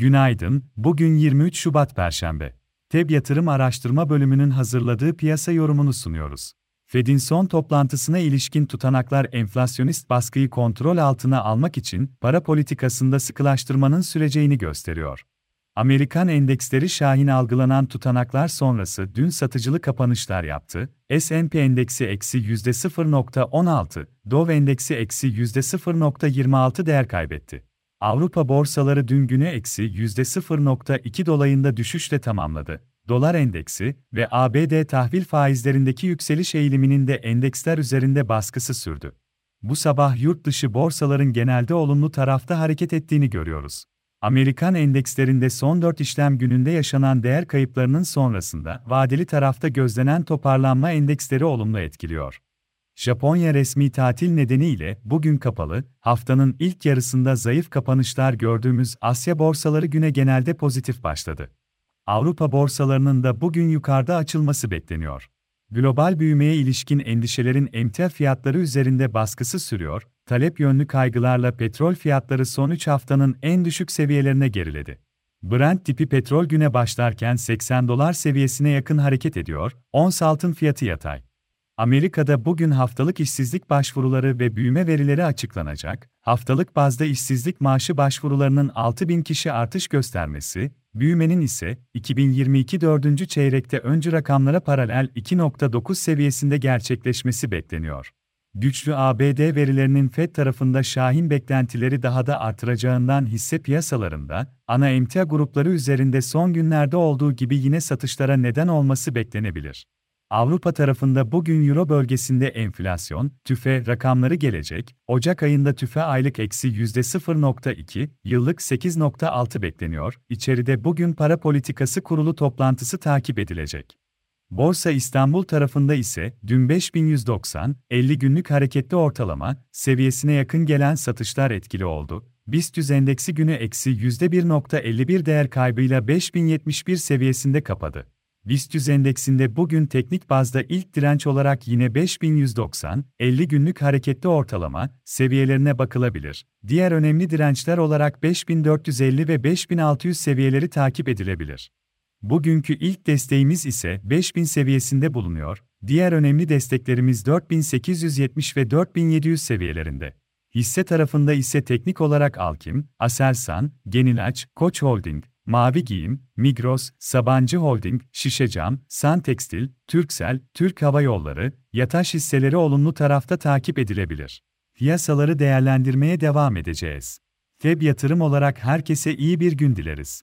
Günaydın, bugün 23 Şubat Perşembe. TEB Yatırım Araştırma Bölümünün hazırladığı piyasa yorumunu sunuyoruz. Fed'in son toplantısına ilişkin tutanaklar enflasyonist baskıyı kontrol altına almak için para politikasında sıkılaştırmanın süreceğini gösteriyor. Amerikan endeksleri şahin algılanan tutanaklar sonrası dün satıcılı kapanışlar yaptı. S&P endeksi eksi %0.16, Dow endeksi eksi %0.26 değer kaybetti. Avrupa borsaları dün günü eksi %0.2 dolayında düşüşle tamamladı. Dolar endeksi ve ABD tahvil faizlerindeki yükseliş eğiliminin de endeksler üzerinde baskısı sürdü. Bu sabah yurt dışı borsaların genelde olumlu tarafta hareket ettiğini görüyoruz. Amerikan endekslerinde son 4 işlem gününde yaşanan değer kayıplarının sonrasında vadeli tarafta gözlenen toparlanma endeksleri olumlu etkiliyor. Japonya resmi tatil nedeniyle bugün kapalı, haftanın ilk yarısında zayıf kapanışlar gördüğümüz Asya borsaları güne genelde pozitif başladı. Avrupa borsalarının da bugün yukarıda açılması bekleniyor. Global büyümeye ilişkin endişelerin emtia fiyatları üzerinde baskısı sürüyor, talep yönlü kaygılarla petrol fiyatları son 3 haftanın en düşük seviyelerine geriledi. Brent tipi petrol güne başlarken 80 dolar seviyesine yakın hareket ediyor, ons altın fiyatı yatay. Amerika'da bugün haftalık işsizlik başvuruları ve büyüme verileri açıklanacak. Haftalık bazda işsizlik maaşı başvurularının 6 bin kişi artış göstermesi, büyümenin ise 2022 4. çeyrekte öncü rakamlara paralel 2.9 seviyesinde gerçekleşmesi bekleniyor. Güçlü ABD verilerinin Fed tarafında şahin beklentileri daha da artıracağından hisse piyasalarında, ana emtia grupları üzerinde son günlerde olduğu gibi yine satışlara neden olması beklenebilir. Avrupa tarafında bugün Euro bölgesinde enflasyon, tüfe rakamları gelecek, Ocak ayında tüfe aylık eksi %0.2, yıllık 8.6 bekleniyor, İçeride bugün para politikası kurulu toplantısı takip edilecek. Borsa İstanbul tarafında ise dün 5190, 50 günlük hareketli ortalama seviyesine yakın gelen satışlar etkili oldu. BIST endeksi günü eksi %1.51 değer kaybıyla 5071 seviyesinde kapadı. BIST endeksinde bugün teknik bazda ilk direnç olarak yine 5190, 50 günlük hareketli ortalama seviyelerine bakılabilir. Diğer önemli dirençler olarak 5450 ve 5600 seviyeleri takip edilebilir. Bugünkü ilk desteğimiz ise 5000 seviyesinde bulunuyor. Diğer önemli desteklerimiz 4870 ve 4700 seviyelerinde. Hisse tarafında ise teknik olarak Alkim, Aselsan, Genilaç, Koç Holding, Mavi Giyim, Migros, Sabancı Holding, Şişecam, San Tekstil, Türksel, Türk Hava Yolları, Yataş hisseleri olumlu tarafta takip edilebilir. Piyasaları değerlendirmeye devam edeceğiz. Feb yatırım olarak herkese iyi bir gün dileriz.